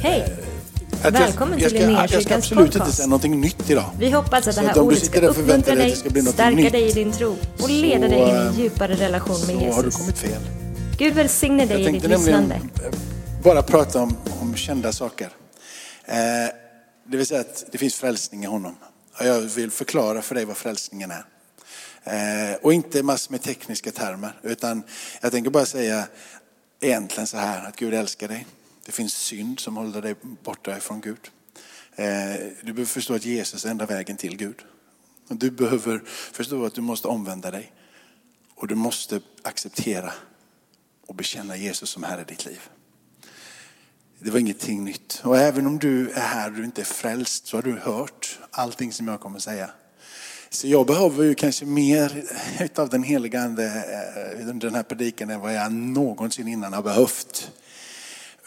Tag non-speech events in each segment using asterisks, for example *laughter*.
Hej! Att jag- Välkommen jag till ska, Jag ska absolut inte podcast. säga någonting nytt idag. Vi hoppas att det här att ordet ska uppmuntra dig att stärka nytt, dig i din tro och leda så, dig in i en eh, djupare relation med Så har du Jesus. kommit fel. Gud välsigne dig Jag i ditt tänkte lyssnande. eh, bara prata om, om kända saker. Eh, det vill säga att det finns frälsning i honom. Och jag vill förklara för dig vad frälsningen är. Eh, och inte massor med tekniska termer. Utan jag tänker bara säga egentligen så här att Gud älskar dig. Det finns synd som håller dig borta ifrån Gud. Eh, du behöver förstå att Jesus är enda vägen till Gud. Du behöver förstå att du måste omvända dig. Och du måste acceptera och bekänna Jesus som Herre i ditt liv. Det var ingenting nytt. Och även om du är här och du inte är frälst så har du hört allting som jag kommer säga. Så jag behöver ju kanske mer av den heliga Ande under den här predikan än vad jag någonsin innan har behövt.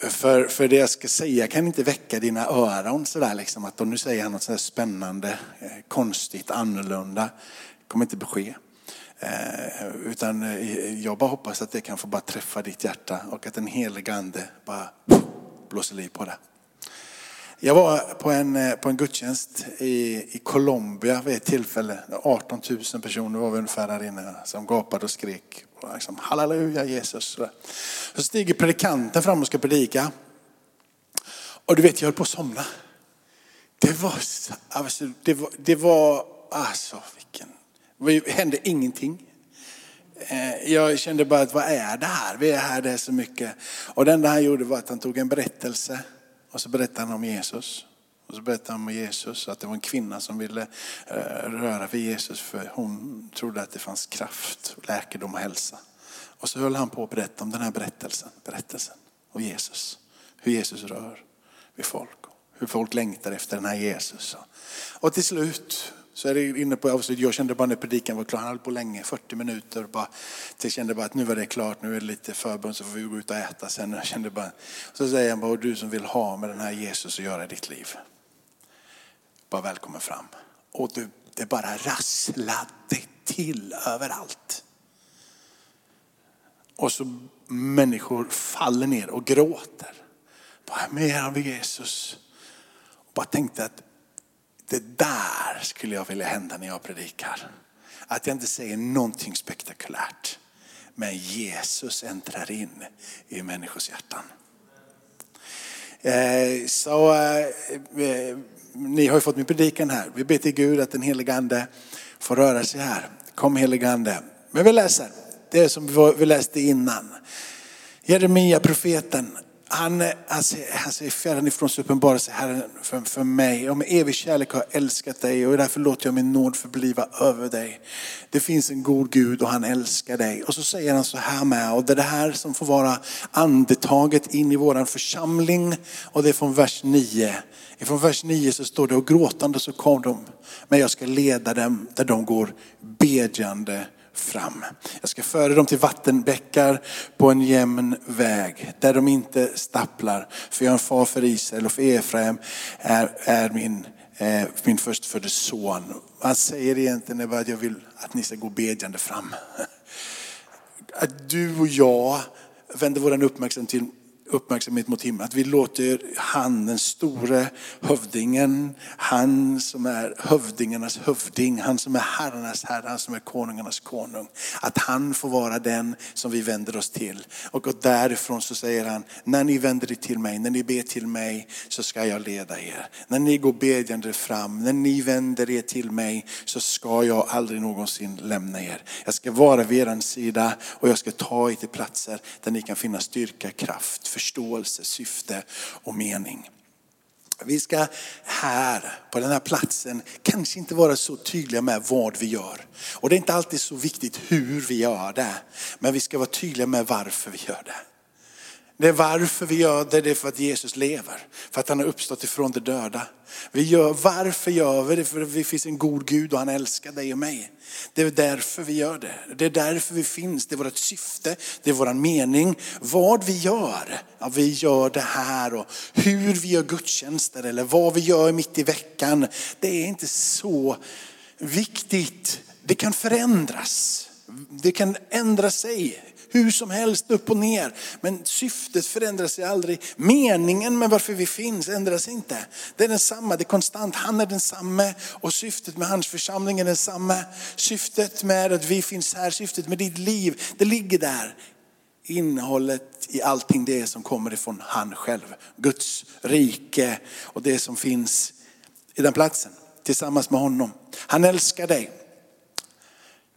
För, för det jag ska säga kan inte väcka dina öron sådär liksom att om nu säger han något sådär spännande, eh, konstigt, annorlunda. Det kommer inte ske. Eh, utan eh, jag bara hoppas att det kan få bara träffa ditt hjärta och att den helige ande bara blåser liv på det. Jag var på en, eh, på en gudstjänst i, i Colombia vid ett tillfälle. 18 000 personer var vi ungefär där inne som gapade och skrek. Liksom, Halleluja Jesus. Så stiger predikanten fram och ska predika. Och du vet, jag höll på att somna. Det var, alltså, det var, det var alltså vilken, det hände ingenting. Eh, jag kände bara att vad är det här? Vi är här, det är så mycket. Och det enda han gjorde var att han tog en berättelse och så berättade han om Jesus. Och så berättade han om Jesus, att det var en kvinna som ville eh, röra vid Jesus för hon trodde att det fanns kraft, läkedom och hälsa. Och så höll han på att berätta om den här berättelsen, berättelsen om Jesus. Hur Jesus rör vid folk. Hur folk längtar efter den här Jesus. Och till slut så är det inne på avslut. Jag kände bara när predikan var klar, han höll på länge, 40 minuter. Bara, jag kände bara att nu var det klart, nu är det lite förbön så får vi gå ut och äta sen. Jag kände bara, så säger han bara, och du som vill ha med den här Jesus att göra i ditt liv. Bara välkommen fram. Och du, det bara rasslade till överallt. Och så människor faller ner och gråter. Bara mer av Jesus. Och bara tänkte att det där skulle jag vilja hända när jag predikar. Att jag inte säger någonting spektakulärt. Men Jesus äntrar in i människors hjärtan. Eh, så eh, eh, ni har ju fått min predikan här. Vi ber till Gud att den helige ande får röra sig här. Kom helige ande. Men vi läser det som vi läste innan. Jeremia profeten, han, eh, han, säger, han säger fjärran ifrån så uppenbarar sig Herren för, för mig. Och med evig kärlek har jag älskat dig och därför låter jag min nåd förbliva över dig. Det finns en god Gud och han älskar dig. Och så säger han så här med, och det är det här som får vara andetaget in i våran församling. Och det är från vers 9. Från vers 9 så står det, och gråtande så kom de, men jag ska leda dem där de går bedjande fram. Jag ska föra dem till vattenbäckar på en jämn väg där de inte stapplar. För jag är en far för Israel och för Efraim är, är min, eh, min förstfödde son. Han säger egentligen är bara att jag vill att ni ska gå bedjande fram. Att du och jag vänder vår uppmärksamhet, till, uppmärksamhet mot himlen. Att vi låter han, den store hövdingen, han som är hövdingarnas hövding, han som är herrarnas herre, han som är konungarnas konung. Att han får vara den som vi vänder oss till. Och därifrån så säger han, när ni vänder er till mig, när ni ber till mig så ska jag leda er. När ni går bedjande fram, när ni vänder er till mig så ska jag aldrig någonsin lämna er. Jag ska vara vid er sida och jag ska ta er till platser där ni kan finna styrka, kraft, förståelse, syfte och mening. Vi ska här på den här platsen kanske inte vara så tydliga med vad vi gör. Och det är inte alltid så viktigt hur vi gör det. Men vi ska vara tydliga med varför vi gör det. Det är varför vi gör det, det är för att Jesus lever. För att han har uppstått ifrån de döda. Vi gör, varför gör vi det? För att det finns en god Gud och han älskar dig och mig. Det är därför vi gör det. Det är därför vi finns. Det är vårt syfte, det är vår mening. Vad vi gör, ja, vi gör det här och hur vi gör gudstjänster eller vad vi gör mitt i veckan. Det är inte så viktigt. Det kan förändras. Det kan ändra sig hur som helst upp och ner. Men syftet förändrar sig aldrig. Meningen med varför vi finns ändras inte. Det är densamma, det är konstant. Han är densamme och syftet med hans församling är densamma. Syftet med att vi finns här, syftet med ditt liv, det ligger där. Innehållet i allting det som kommer ifrån han själv. Guds rike och det som finns i den platsen tillsammans med honom. Han älskar dig.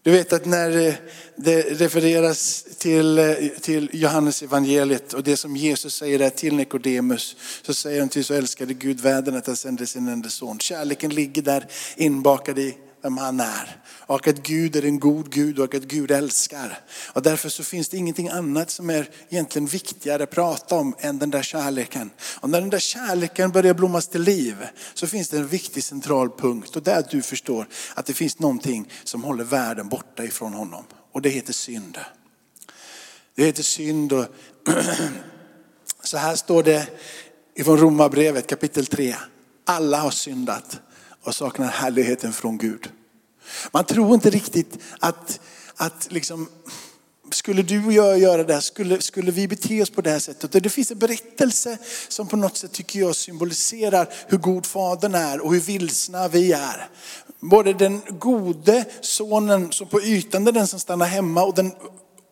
Du vet att när eh, det refereras till, eh, till Johannes evangeliet och det som Jesus säger där till Nikodemus så säger han till så älskade Gud världen att han sände sin enda son. Kärleken ligger där inbakad i vem han är. Och att Gud är en god Gud och att Gud älskar. Och därför så finns det ingenting annat som är egentligen viktigare att prata om än den där kärleken. Och när den där kärleken börjar blommas till liv så finns det en viktig central punkt. Och det är att du förstår att det finns någonting som håller världen borta ifrån honom. Och det heter synd. Det heter synd och *clears throat* så här står det ifrån Romarbrevet kapitel 3. Alla har syndat och saknar härligheten från Gud. Man tror inte riktigt att, att liksom, skulle du och jag göra det här, skulle, skulle vi bete oss på det här sättet? Och det finns en berättelse som på något sätt tycker jag symboliserar hur god fadern är och hur vilsna vi är. Både den gode sonen som på ytan är den som stannar hemma och den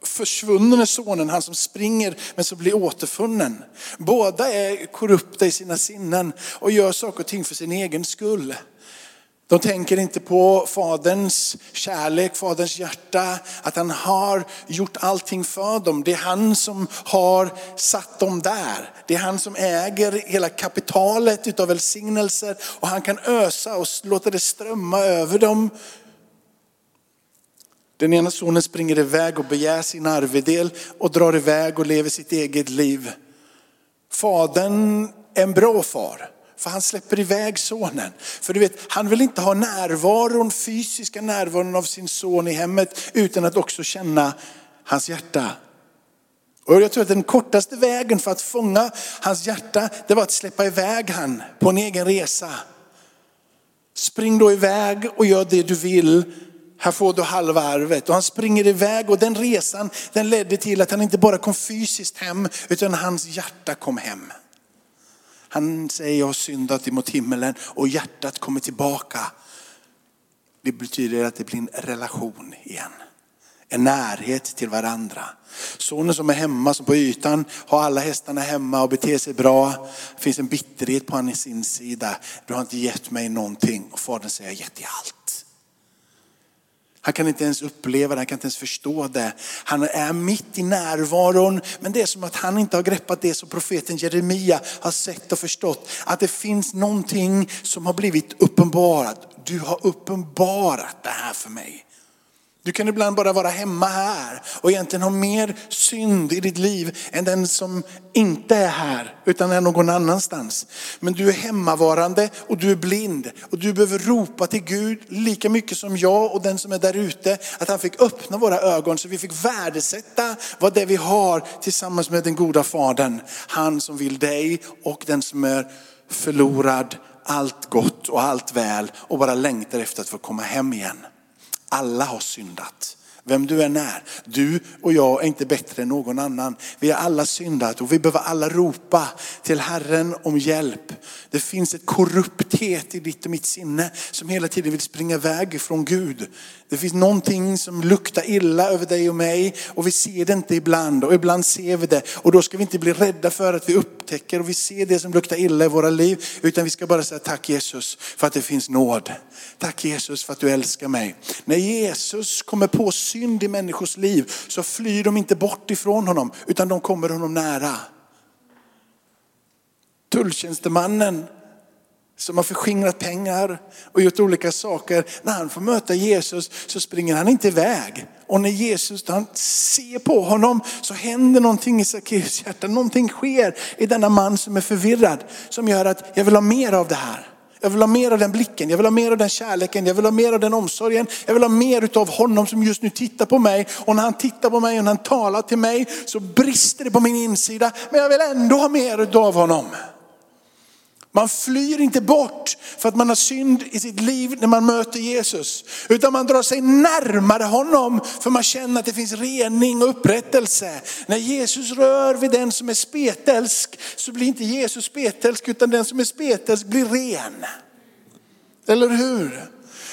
försvunne sonen, han som springer men som blir återfunnen. Båda är korrupta i sina sinnen och gör saker och ting för sin egen skull. De tänker inte på faderns kärlek, faderns hjärta, att han har gjort allting för dem. Det är han som har satt dem där. Det är han som äger hela kapitalet utav välsignelser och han kan ösa och låta det strömma över dem. Den ena sonen springer iväg och begär sin arvedel och drar iväg och lever sitt eget liv. Fadern är en bra far. För han släpper iväg sonen. För du vet, han vill inte ha närvaron, fysiska närvaron av sin son i hemmet utan att också känna hans hjärta. Och jag tror att den kortaste vägen för att fånga hans hjärta, det var att släppa iväg han på en egen resa. Spring då iväg och gör det du vill. Här får du halva arvet. Och han springer iväg och den resan den ledde till att han inte bara kom fysiskt hem utan hans hjärta kom hem. Han säger jag har syndat emot himmelen och hjärtat kommer tillbaka. Det betyder att det blir en relation igen. En närhet till varandra. Sonen som är hemma, som på ytan har alla hästarna hemma och beter sig bra. Det finns en bitterhet på hans insida. Du har inte gett mig någonting. Och fadern säger, jag har gett dig allt. Han kan inte ens uppleva det, han kan inte ens förstå det. Han är mitt i närvaron, men det är som att han inte har greppat det som profeten Jeremia har sett och förstått. Att det finns någonting som har blivit uppenbarat. Du har uppenbarat det här för mig. Du kan ibland bara vara hemma här och egentligen ha mer synd i ditt liv än den som inte är här utan är någon annanstans. Men du är hemmavarande och du är blind och du behöver ropa till Gud lika mycket som jag och den som är där ute. Att han fick öppna våra ögon så vi fick värdesätta vad det vi har tillsammans med den goda fadern. Han som vill dig och den som är förlorad allt gott och allt väl och bara längtar efter att få komma hem igen. Alla har syndat. Vem du än är. Du och jag är inte bättre än någon annan. Vi har alla syndat och vi behöver alla ropa till Herren om hjälp. Det finns ett korrupthet i ditt och mitt sinne som hela tiden vill springa iväg från Gud. Det finns någonting som luktar illa över dig och mig och vi ser det inte ibland och ibland ser vi det. Och då ska vi inte bli rädda för att vi upptäcker och vi ser det som luktar illa i våra liv. Utan vi ska bara säga tack Jesus för att det finns nåd. Tack Jesus för att du älskar mig. När Jesus kommer på synd i människors liv så flyr de inte bort ifrån honom utan de kommer honom nära. Tulltjänstemannen som har förskingrat pengar och gjort olika saker. När han får möta Jesus så springer han inte iväg. Och när Jesus han ser på honom så händer någonting i Sackeus hjärta. Någonting sker i denna man som är förvirrad. Som gör att jag vill ha mer av det här. Jag vill ha mer av den blicken, jag vill ha mer av den kärleken, jag vill ha mer av den omsorgen. Jag vill ha mer av honom som just nu tittar på mig. Och när han tittar på mig och när han talar till mig så brister det på min insida. Men jag vill ändå ha mer av honom. Man flyr inte bort för att man har synd i sitt liv när man möter Jesus. Utan man drar sig närmare honom för man känner att det finns rening och upprättelse. När Jesus rör vid den som är spetälsk så blir inte Jesus spetälsk utan den som är spetälsk blir ren. Eller hur?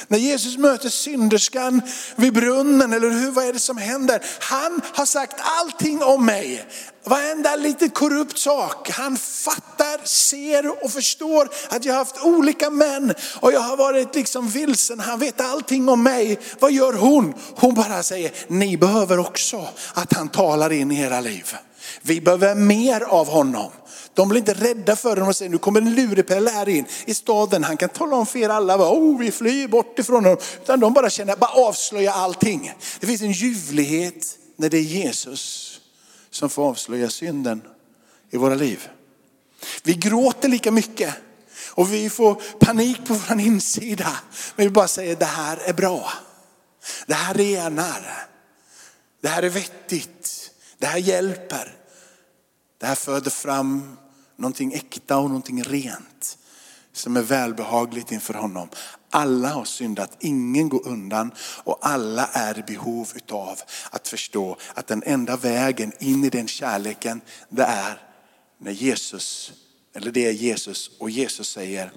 När Jesus möter synderskan vid brunnen, eller hur, vad är det som händer? Han har sagt allting om mig. Varenda lite korrupt sak. Han fattar, ser och förstår att jag har haft olika män och jag har varit liksom vilsen. Han vet allting om mig. Vad gör hon? Hon bara säger, ni behöver också att han talar in i era liv. Vi behöver mer av honom. De blir inte rädda för honom och säger nu kommer en lurepelle här in i staden. Han kan tala om för er alla, oh, vi flyr bort ifrån honom. Utan de bara känner, bara avslöja allting. Det finns en ljuvlighet när det är Jesus som får avslöja synden i våra liv. Vi gråter lika mycket och vi får panik på vår insida. Men vi bara säger det här är bra. Det här renar. Det här är vettigt. Det här hjälper. Det här föder fram någonting äkta och någonting rent som är välbehagligt inför honom. Alla har syndat, ingen går undan och alla är i behov utav att förstå att den enda vägen in i den kärleken det är när Jesus, eller det är Jesus och Jesus säger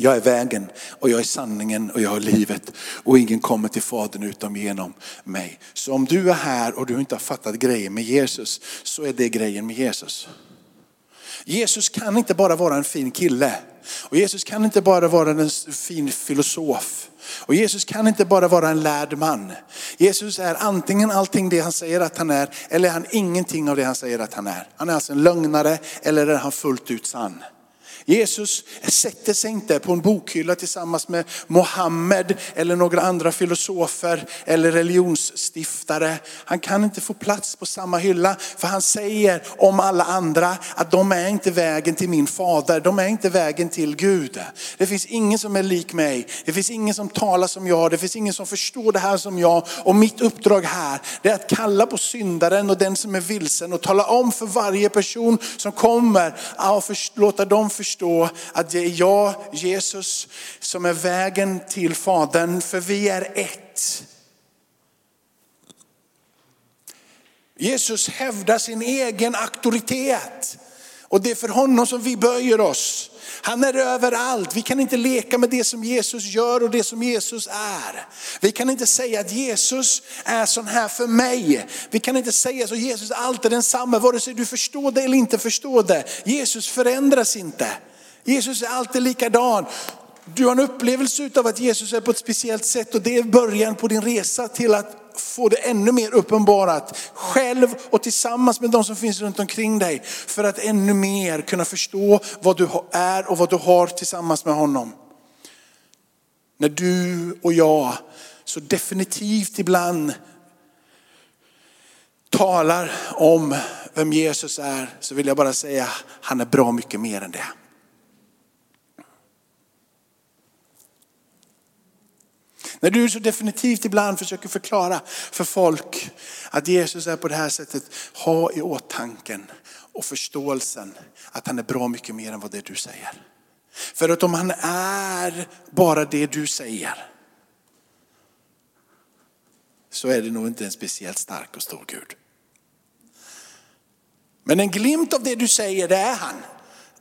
jag är vägen och jag är sanningen och jag är livet och ingen kommer till Fadern utom genom mig. Så om du är här och du inte har fattat grejen med Jesus så är det grejen med Jesus. Jesus kan inte bara vara en fin kille. Och Jesus kan inte bara vara en fin filosof. Och Jesus kan inte bara vara en lärd man. Jesus är antingen allting det han säger att han är, eller är han ingenting av det han säger att han är. Han är alltså en lögnare, eller är han fullt ut sann. Jesus sätter sig inte på en bokhylla tillsammans med Mohammed eller några andra filosofer eller religionsstiftare. Han kan inte få plats på samma hylla för han säger om alla andra att de är inte vägen till min fader, de är inte vägen till Gud. Det finns ingen som är lik mig, det finns ingen som talar som jag, det finns ingen som förstår det här som jag. Och mitt uppdrag här är att kalla på syndaren och den som är vilsen och tala om för varje person som kommer, att låta dem förstå förstå att det är jag, Jesus, som är vägen till Fadern, för vi är ett. Jesus hävdar sin egen auktoritet och det är för honom som vi böjer oss. Han är överallt. Vi kan inte leka med det som Jesus gör och det som Jesus är. Vi kan inte säga att Jesus är sån här för mig. Vi kan inte säga så Jesus är alltid densamma, vare sig du förstår det eller inte förstår det. Jesus förändras inte. Jesus är alltid likadan. Du har en upplevelse av att Jesus är på ett speciellt sätt och det är början på din resa till att få det ännu mer uppenbarat själv och tillsammans med de som finns runt omkring dig. För att ännu mer kunna förstå vad du är och vad du har tillsammans med honom. När du och jag så definitivt ibland talar om vem Jesus är så vill jag bara säga, han är bra mycket mer än det. När du så definitivt ibland försöker förklara för folk att Jesus är på det här sättet, ha i åtanke och förståelsen att han är bra mycket mer än vad det du säger. För att om han är bara det du säger, så är det nog inte en speciellt stark och stor Gud. Men en glimt av det du säger, det är han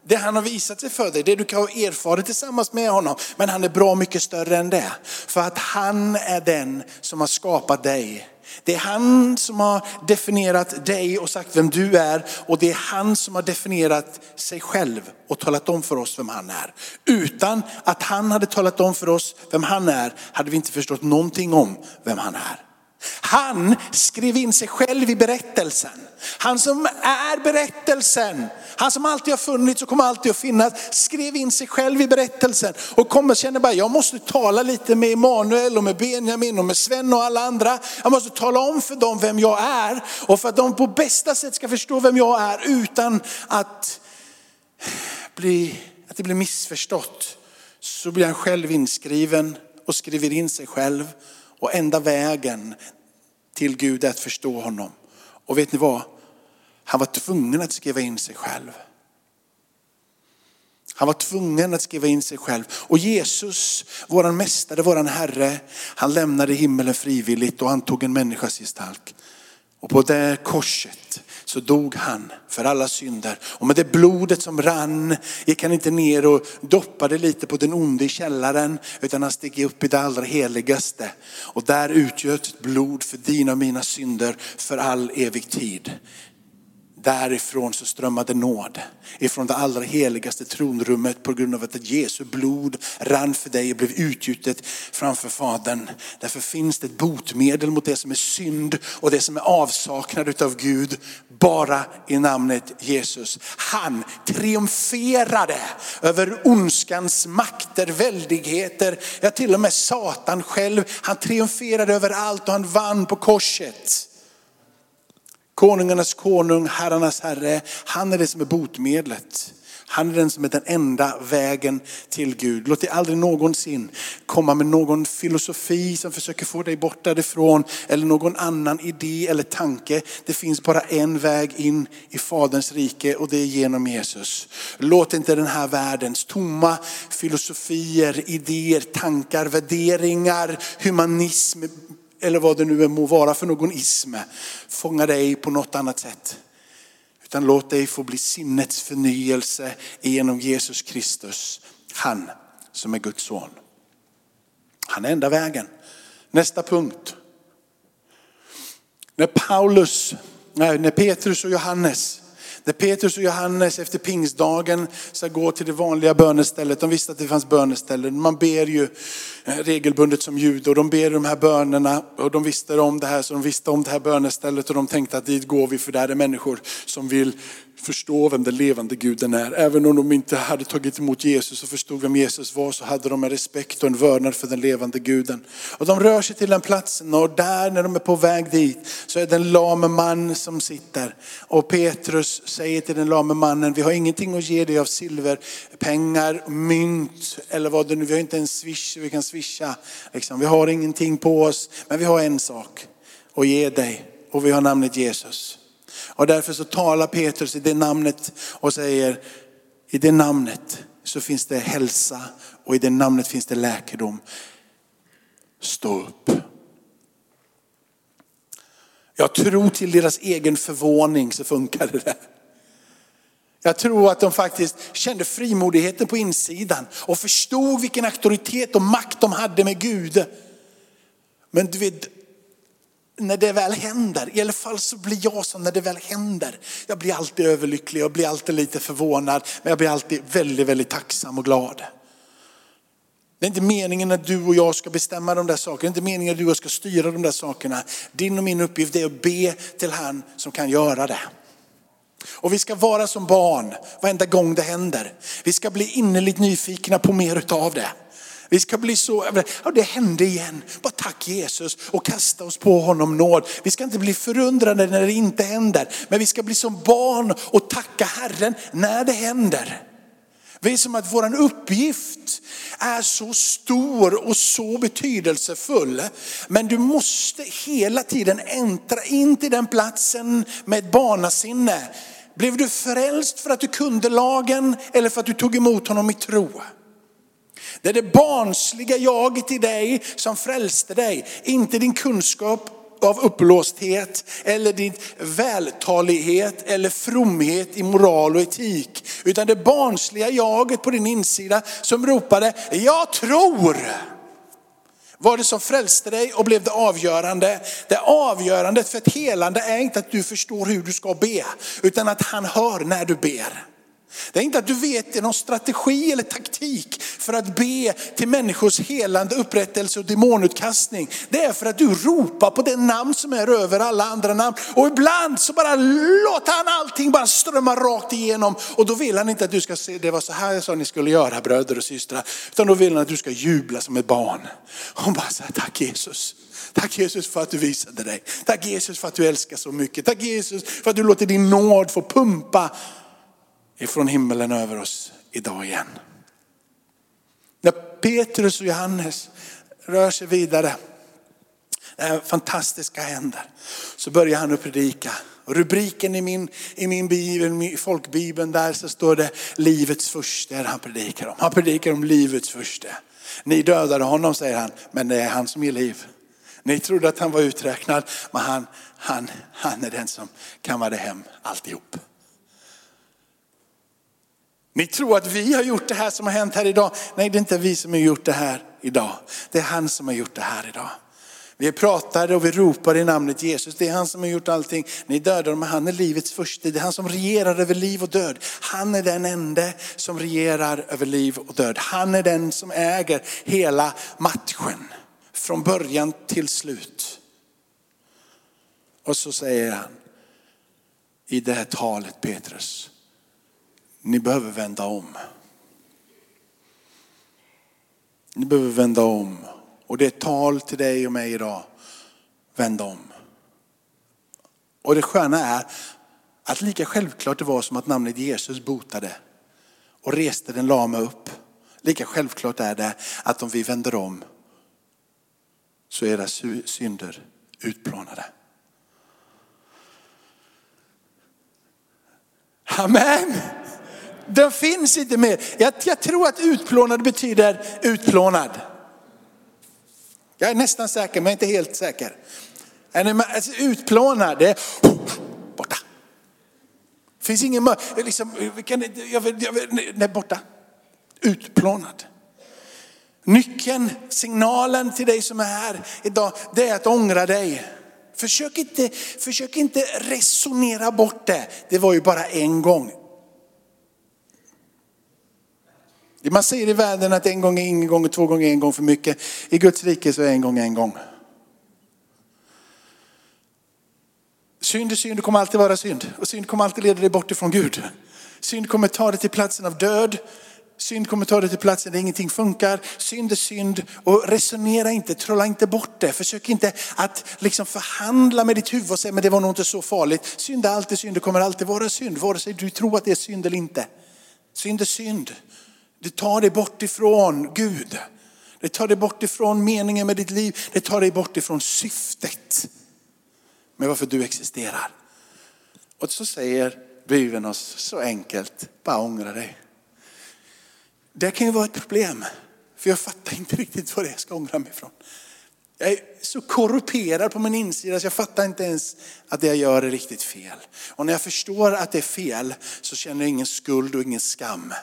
det han har visat sig för dig, det du kan ha erfarit tillsammans med honom. Men han är bra mycket större än det. För att han är den som har skapat dig. Det är han som har definierat dig och sagt vem du är och det är han som har definierat sig själv och talat om för oss vem han är. Utan att han hade talat om för oss vem han är hade vi inte förstått någonting om vem han är. Han skrev in sig själv i berättelsen. Han som är berättelsen, han som alltid har funnits och kommer alltid att finnas, skrev in sig själv i berättelsen och kommer och känner bara, jag måste tala lite med Emanuel och med Benjamin och med Sven och alla andra. Jag måste tala om för dem vem jag är och för att de på bästa sätt ska förstå vem jag är utan att, bli, att det blir missförstått. Så blir han själv inskriven och skriver in sig själv. Och enda vägen till Gud är att förstå honom. Och vet ni vad? Han var tvungen att skriva in sig själv. Han var tvungen att skriva in sig själv. Och Jesus, våran mästare, våran Herre, han lämnade himmelen frivilligt och han tog en människas gestalt. Och på det korset så dog han för alla synder. Och med det blodet som rann gick han inte ner och doppade lite på den onde i källaren, utan han steg upp i det allra heligaste. Och där utgöt ett blod för dina och mina synder för all evig tid. Därifrån så strömmade nåd. Ifrån det allra heligaste tronrummet på grund av att Jesu blod rann för dig och blev utgjutet framför Fadern. Därför finns det ett botemedel mot det som är synd och det som är avsaknad av Gud. Bara i namnet Jesus. Han triumferade över ondskans makter, väldigheter. Ja till och med Satan själv. Han triumferade över allt och han vann på korset. Konungarnas konung, herrarnas herre. Han är det som är botemedlet. Han är den som är den enda vägen till Gud. Låt dig aldrig någonsin komma med någon filosofi som försöker få dig bort därifrån. Eller någon annan idé eller tanke. Det finns bara en väg in i Faderns rike och det är genom Jesus. Låt inte den här världens tomma filosofier, idéer, tankar, värderingar, humanism, eller vad det nu må vara för någon ism, fånga dig på något annat sätt. Utan låt dig få bli sinnets förnyelse genom Jesus Kristus. Han som är Guds son. Han är enda vägen. Nästa punkt. När Paulus, när Petrus och Johannes när Petrus och Johannes efter pingstdagen ska gå till det vanliga bönestället, de visste att det fanns böneställen. Man ber ju eh, regelbundet som jude och de ber de här bönerna och de visste om det här så de visste om det här bönestället och de tänkte att dit går vi för där är människor som vill förstå vem den levande guden är. Även om de inte hade tagit emot Jesus och förstod vem Jesus var så hade de en respekt och en vördnad för den levande guden. Och de rör sig till den platsen och där när de är på väg dit så är det en lame man som sitter. Och Petrus säger till den lame mannen, vi har ingenting att ge dig av silver, pengar, mynt eller vad det nu, vi har inte en swish vi kan swisha. Liksom. Vi har ingenting på oss, men vi har en sak att ge dig och vi har namnet Jesus. Och därför så talar Petrus i det namnet och säger, i det namnet så finns det hälsa och i det namnet finns det läkedom. Stå upp. Jag tror till deras egen förvåning så funkade det. Jag tror att de faktiskt kände frimodigheten på insidan och förstod vilken auktoritet och makt de hade med Gud. Men du vet, när det väl händer, i alla fall så blir jag så när det väl händer. Jag blir alltid överlycklig, jag blir alltid lite förvånad, men jag blir alltid väldigt, väldigt tacksam och glad. Det är inte meningen att du och jag ska bestämma de där sakerna, det är inte meningen att du och jag ska styra de där sakerna. Din och min uppgift är att be till han som kan göra det. Och vi ska vara som barn varenda gång det händer. Vi ska bli innerligt nyfikna på mer utav det. Vi ska bli så, ja det hände igen. Bara tack Jesus och kasta oss på honom nåd. Vi ska inte bli förundrade när det inte händer. Men vi ska bli som barn och tacka Herren när det händer. Det är som att vår uppgift är så stor och så betydelsefull. Men du måste hela tiden äntra in till den platsen med ett barnasinne. Blev du frälst för att du kunde lagen eller för att du tog emot honom i tro? Det är det barnsliga jaget i dig som frälste dig, inte din kunskap av uppblåsthet eller din vältalighet eller fromhet i moral och etik. Utan det barnsliga jaget på din insida som ropade, jag tror. Var det som frälste dig och blev det avgörande? Det avgörande för ett helande är inte att du förstår hur du ska be, utan att han hör när du ber. Det är inte att du vet någon strategi eller taktik för att be till människors helande, upprättelse och demonutkastning. Det är för att du ropar på det namn som är över alla andra namn. Och ibland så bara låter han allting bara strömma rakt igenom. Och då vill han inte att du ska se, det var så här jag sa ni skulle göra bröder och systrar. Utan då vill han att du ska jubla som ett barn. Och bara säga tack Jesus. Tack Jesus för att du visade dig. Tack Jesus för att du älskar så mycket. Tack Jesus för att du låter din nåd få pumpa ifrån himmelen över oss idag igen. När Petrus och Johannes rör sig vidare, det här fantastiska händer, så börjar han att predika. Och rubriken i min, i min bibel, i folkbibeln, där så står det livets första han predikar om. Han predikar om livets första. Ni dödade honom säger han, men det är han som ger liv. Ni trodde att han var uträknad, men han, han, han är den som kammade hem alltihop. Ni tror att vi har gjort det här som har hänt här idag. Nej, det är inte vi som har gjort det här idag. Det är han som har gjort det här idag. Vi pratar och vi ropar i namnet Jesus. Det är han som har gjort allting. Ni dödar honom, han är livets första. Det är han som regerar över liv och död. Han är den enda som regerar över liv och död. Han är den som äger hela matchen. Från början till slut. Och så säger han i det här talet Petrus. Ni behöver vända om. Ni behöver vända om. Och det är ett tal till dig och mig idag. Vänd om. Och det sköna är att lika självklart det var som att namnet Jesus botade och reste den lama upp. Lika självklart är det att om vi vänder om så är era synder utplånade. Amen. Den finns inte mer. Jag, jag tror att utplånad betyder utplånad. Jag är nästan säker, men inte helt säker. Alltså, utplånad, det är borta. Det finns ingen liksom, kan, jag vill, jag vill, nej, borta. Utplånad. Nyckeln, signalen till dig som är här idag, det är att ångra dig. Försök inte, försök inte resonera bort det. Det var ju bara en gång. Man säger i världen att en gång är ingen gång och två gånger är en gång för mycket. I Guds rike så är en gång en gång. Synd är synd, det kommer alltid vara synd. Och synd kommer alltid leda dig bort ifrån Gud. Synd kommer ta dig till platsen av död. Synd kommer ta dig till platsen där ingenting funkar. Synd är synd och resonera inte, trolla inte bort det. Försök inte att liksom förhandla med ditt huvud och säga men det var nog inte så farligt. Synd är alltid synd, det kommer alltid vara synd. Vare sig du tror att det är synd eller inte. Synd är synd. Det tar dig bort ifrån Gud. Det tar dig bort ifrån meningen med ditt liv. Det tar dig bort ifrån syftet med varför du existerar. Och så säger Bibeln oss så enkelt, bara ångra dig. Det kan ju vara ett problem, för jag fattar inte riktigt vad det är jag ska ångra mig ifrån. Jag är så korrumperad på min insida så jag fattar inte ens att det jag gör är riktigt fel. Och när jag förstår att det är fel så känner jag ingen skuld och ingen skam.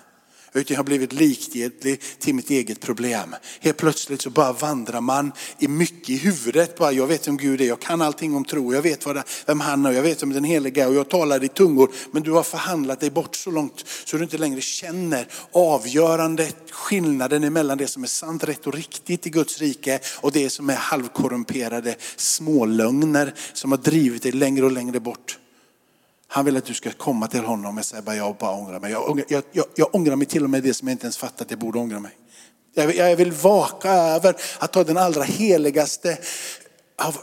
Utan jag har blivit likgiltig till mitt eget problem. Helt plötsligt så bara vandrar man i mycket i huvudet. Bara, jag vet vem Gud är, jag kan allting om tro, jag vet vad det, vem han är, jag vet om den heliga och jag talar i tungor. Men du har förhandlat dig bort så långt så du inte längre känner avgörande skillnaden mellan det som är sant, rätt och riktigt i Guds rike och det som är halvkorrumperade smålögner som har drivit dig längre och längre bort. Han vill att du ska komma till honom och säga bara jag bara ångrar mig. Jag, ångrar, jag, jag, jag ångrar mig till och med det som jag inte ens fattat att jag borde ångra mig. Jag, jag vill vaka över att ta den allra heligaste av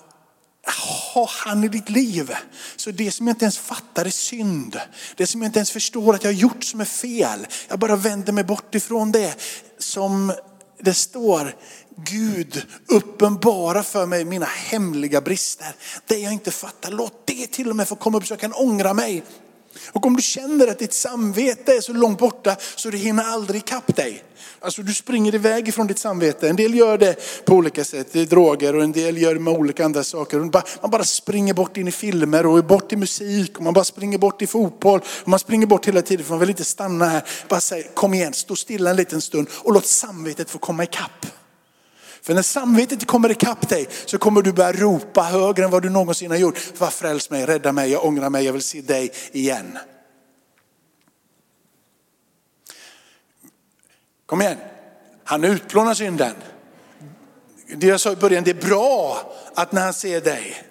ha han i ditt liv. Så det som jag inte ens fattar är synd. Det som jag inte ens förstår att jag har gjort som är fel. Jag bara vänder mig bort ifrån det. Som det står, Gud uppenbara för mig mina hemliga brister. Det jag inte fattar, låt det till och med få komma upp så jag kan ångra mig. Och om du känner att ditt samvete är så långt borta så det hinner aldrig ikapp dig. Alltså du springer iväg ifrån ditt samvete. En del gör det på olika sätt, det är droger och en del gör det med olika andra saker. Man bara springer bort in i filmer och bort i musik och man bara springer bort i fotboll. Och man springer bort hela tiden för man vill inte stanna här. Bara säg kom igen, stå stilla en liten stund och låt samvetet få komma ikapp. För när samvetet kommer ikapp dig så kommer du börja ropa högre än vad du någonsin har gjort. Var fräls mig, rädda mig, jag ångrar mig, jag vill se dig igen. Kom igen, han utplånar synden. Det jag sa i början, det är bra att när han ser dig.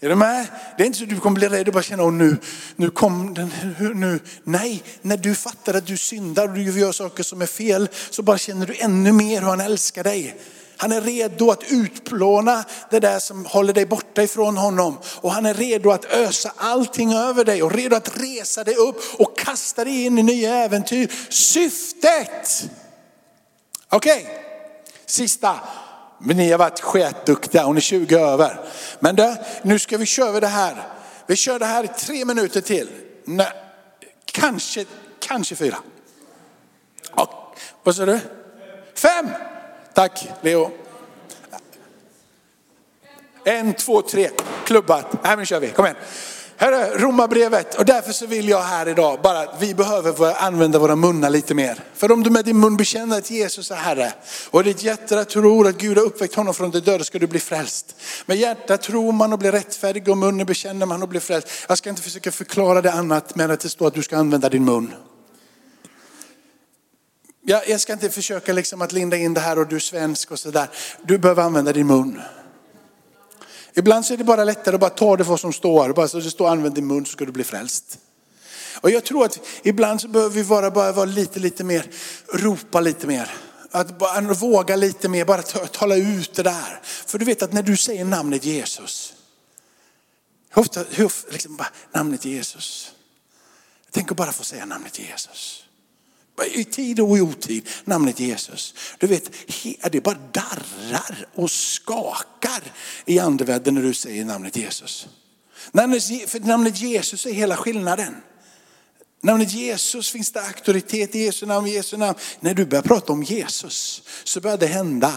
Är du med? Det är inte så att du kommer bli rädd och bara känna, oh, nu, nu kom den, nu. Nej, när du fattar att du syndar och du gör saker som är fel så bara känner du ännu mer hur han älskar dig. Han är redo att utplåna det där som håller dig borta ifrån honom. Och han är redo att ösa allting över dig och redo att resa dig upp och kasta dig in i nya äventyr. Syftet! Okej, okay. sista. Men ni har varit sketduktiga hon är 20 över. Men du, nu ska vi köra det här Vi kör det här i tre minuter till. Nej, kanske, kanske fyra. Ja, vad sa du? Fem! Tack Leo. En, två, tre. Klubbat. Här nu kör vi. Kom igen. Hörru, Romarbrevet. Och därför så vill jag här idag bara, att vi behöver använda våra munnar lite mer. För om du med din mun bekänner att Jesus är Herre och ditt hjärta tror att Gud har uppväckt honom från de döda ska du bli frälst. Med hjärtat tror man och blir rättfärdig och munnen bekänner man och blir frälst. Jag ska inte försöka förklara det annat men att det står att du ska använda din mun. Jag, jag ska inte försöka liksom att linda in det här och du är svensk och sådär. Du behöver använda din mun. Ibland så är det bara lättare att bara ta det vad som står. Bara så det står använd din mun så ska du bli frälst. Och jag tror att ibland så behöver vi bara, bara vara lite, lite mer, ropa lite mer. Att bara våga lite mer, bara tala ut det där. För du vet att när du säger namnet Jesus, hur ofta, hur, liksom bara, namnet Jesus. Tänk att bara få säga namnet Jesus. I tid och i otid, namnet Jesus. Du vet, det bara darrar och skakar i andevärlden när du säger namnet Jesus. För namnet Jesus är hela skillnaden. Namnet Jesus finns det auktoritet i Jesu namn, Jesu namn. När du börjar prata om Jesus så börjar det hända.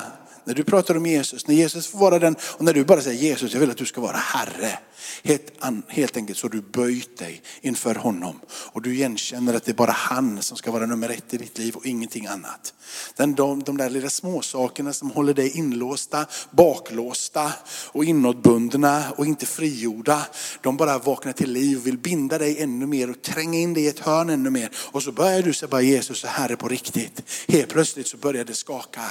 När du pratar om Jesus, när Jesus får vara den och när du bara säger Jesus, jag vill att du ska vara Herre. Helt, helt enkelt så har du böjt dig inför honom. Och du igenkänner att det är bara han som ska vara nummer ett i ditt liv och ingenting annat. Den, de, de där lilla småsakerna som håller dig inlåsta, baklåsta och inåtbundna och inte frigjorda. De bara vaknar till liv och vill binda dig ännu mer och tränga in dig i ett hörn ännu mer. Och så börjar du säga bara Jesus är Herre på riktigt. Helt plötsligt så börjar det skaka.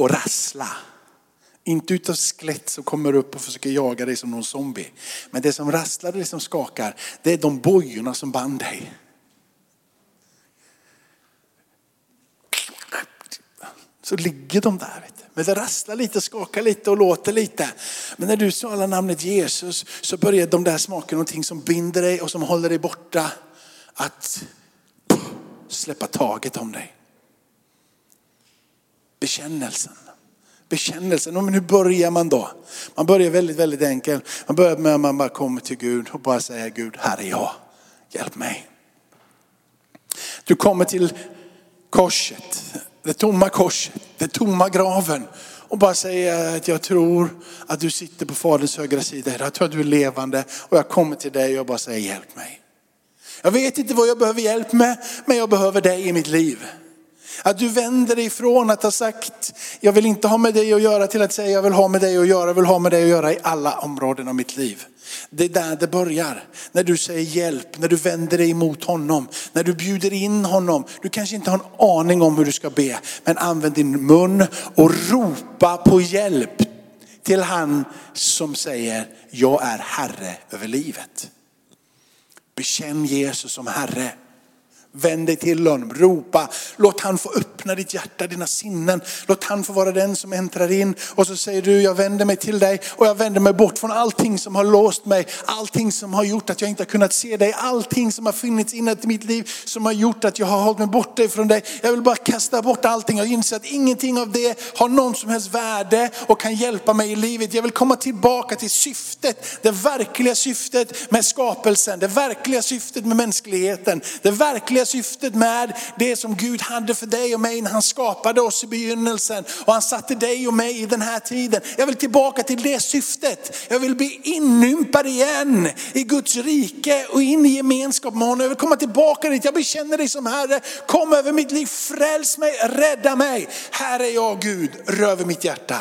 Och rassla. Inte utav skelett som kommer upp och försöker jaga dig som någon zombie. Men det som rasslar och det som skakar, det är de bojorna som band dig. Så ligger de där. Vet du. Men det rasslar lite, skakar lite och låter lite. Men när du talar namnet Jesus så börjar de där smakerna någonting som binder dig och som håller dig borta. Att släppa taget om dig. Bekännelsen bekännelsen. Men hur börjar man då? Man börjar väldigt, väldigt enkelt. Man börjar med att man bara kommer till Gud och bara säger Gud, här är jag. Hjälp mig. Du kommer till korset, det tomma korset, den tomma graven och bara säger att jag tror att du sitter på Faderns högra sida. Jag tror att du är levande och jag kommer till dig och bara säger hjälp mig. Jag vet inte vad jag behöver hjälp med, men jag behöver dig i mitt liv. Att du vänder dig ifrån att ha sagt, jag vill inte ha med dig att göra till att säga, jag vill ha med dig att göra, jag vill ha med dig att göra i alla områden av mitt liv. Det är där det börjar. När du säger hjälp, när du vänder dig mot honom, när du bjuder in honom. Du kanske inte har en aning om hur du ska be, men använd din mun och ropa på hjälp till han som säger, jag är Herre över livet. Bekänn Jesus som Herre. Vänd dig till honom, ropa. Låt han få öppna ditt hjärta, dina sinnen. Låt han få vara den som äntrar in. Och så säger du, jag vänder mig till dig och jag vänder mig bort från allting som har låst mig. Allting som har gjort att jag inte har kunnat se dig. Allting som har funnits inuti i mitt liv som har gjort att jag har hållit mig borta ifrån dig. Jag vill bara kasta bort allting och inse att ingenting av det har någon som helst värde och kan hjälpa mig i livet. Jag vill komma tillbaka till syftet, det verkliga syftet med skapelsen. Det verkliga syftet med mänskligheten. Det verkliga ursprungliga syftet med det som Gud hade för dig och mig när han skapade oss i begynnelsen. Och han satte dig och mig i den här tiden. Jag vill tillbaka till det syftet. Jag vill bli inympad igen i Guds rike och in i gemenskap med honom. Jag vill komma tillbaka dit. Jag bekänner dig som Herre. Kom över mitt liv, fräls mig, rädda mig. Här är jag Gud, rör vid mitt hjärta.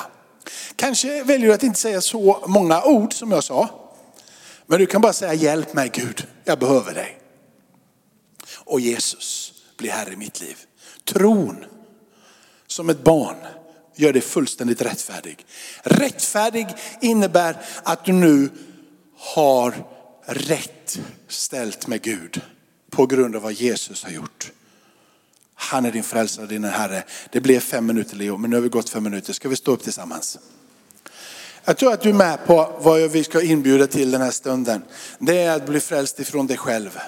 Kanske väljer du att inte säga så många ord som jag sa. Men du kan bara säga hjälp mig Gud, jag behöver dig och Jesus blir Herre i mitt liv. Tron som ett barn gör dig fullständigt rättfärdig. Rättfärdig innebär att du nu har rätt ställt med Gud på grund av vad Jesus har gjort. Han är din frälsare, din Herre. Det blev fem minuter Leo, men nu har vi gått fem minuter. Ska vi stå upp tillsammans? Jag tror att du är med på vad vi ska inbjuda till den här stunden. Det är att bli frälst ifrån dig själv.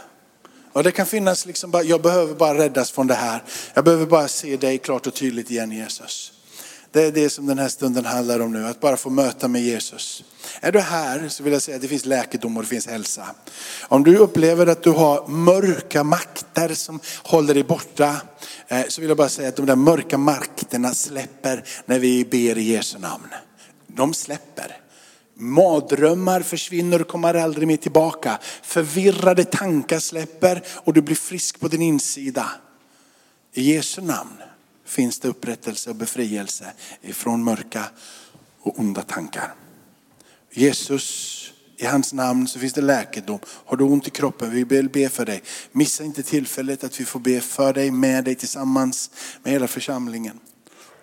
Och det kan finnas liksom bara, jag behöver bara räddas från det här. Jag behöver bara se dig klart och tydligt igen Jesus. Det är det som den här stunden handlar om nu, att bara få möta med Jesus. Är du här så vill jag säga att det finns läkedom och det finns hälsa. Om du upplever att du har mörka makter som håller dig borta, eh, så vill jag bara säga att de där mörka makterna släpper när vi ber i Jesu namn. De släpper. Mardrömmar försvinner och kommer aldrig mer tillbaka. Förvirrade tankar släpper och du blir frisk på din insida. I Jesu namn finns det upprättelse och befrielse ifrån mörka och onda tankar. Jesus, i hans namn så finns det läkedom. Har du ont i kroppen, vi vill be för dig. Missa inte tillfället att vi får be för dig, med dig, tillsammans med hela församlingen.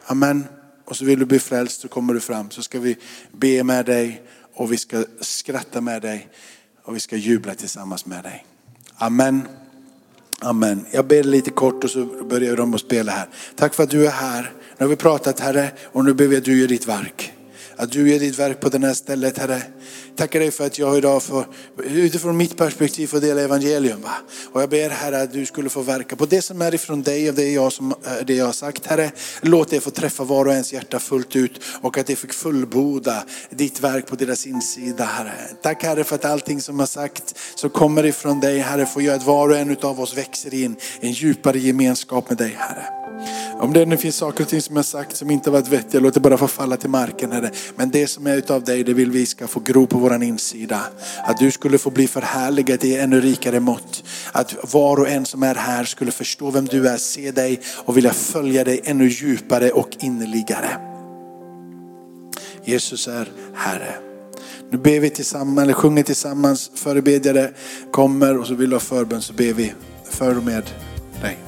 Amen. Och så vill du bli frälst så kommer du fram så ska vi be med dig och vi ska skratta med dig och vi ska jubla tillsammans med dig. Amen. Amen. Jag ber lite kort och så börjar de att spela här. Tack för att du är här. Nu har vi pratat Herre och nu ber vi att du gör ditt verk. Att du gör ditt verk på det här stället Herre. Tackar dig för att jag idag får, utifrån mitt perspektiv, får dela evangelium. Va? Och jag ber Herre att du skulle få verka på det som är ifrån dig och det jag, som, eh, det jag har sagt. Herre, låt det få träffa var och ens hjärta fullt ut och att det fick fullboda ditt verk på deras insida Herre. Tack Herre för att allting som har sagt som kommer ifrån dig Herre får göra att var och en av oss växer in i en djupare gemenskap med dig Herre. Om det nu finns saker och ting som jag sagt som inte varit vettiga, låt det bara få falla till marken Herre. Men det som är utav dig, det vill vi ska få gro på våran insida. Att du skulle få bli förhärligad i ännu rikare mått. Att var och en som är här skulle förstå vem du är, se dig och vilja följa dig ännu djupare och innerligare. Jesus är Herre. Nu ber vi tillsammans, eller sjunger tillsammans, förebedjare kommer och så vill du ha förbön så ber vi för och med dig.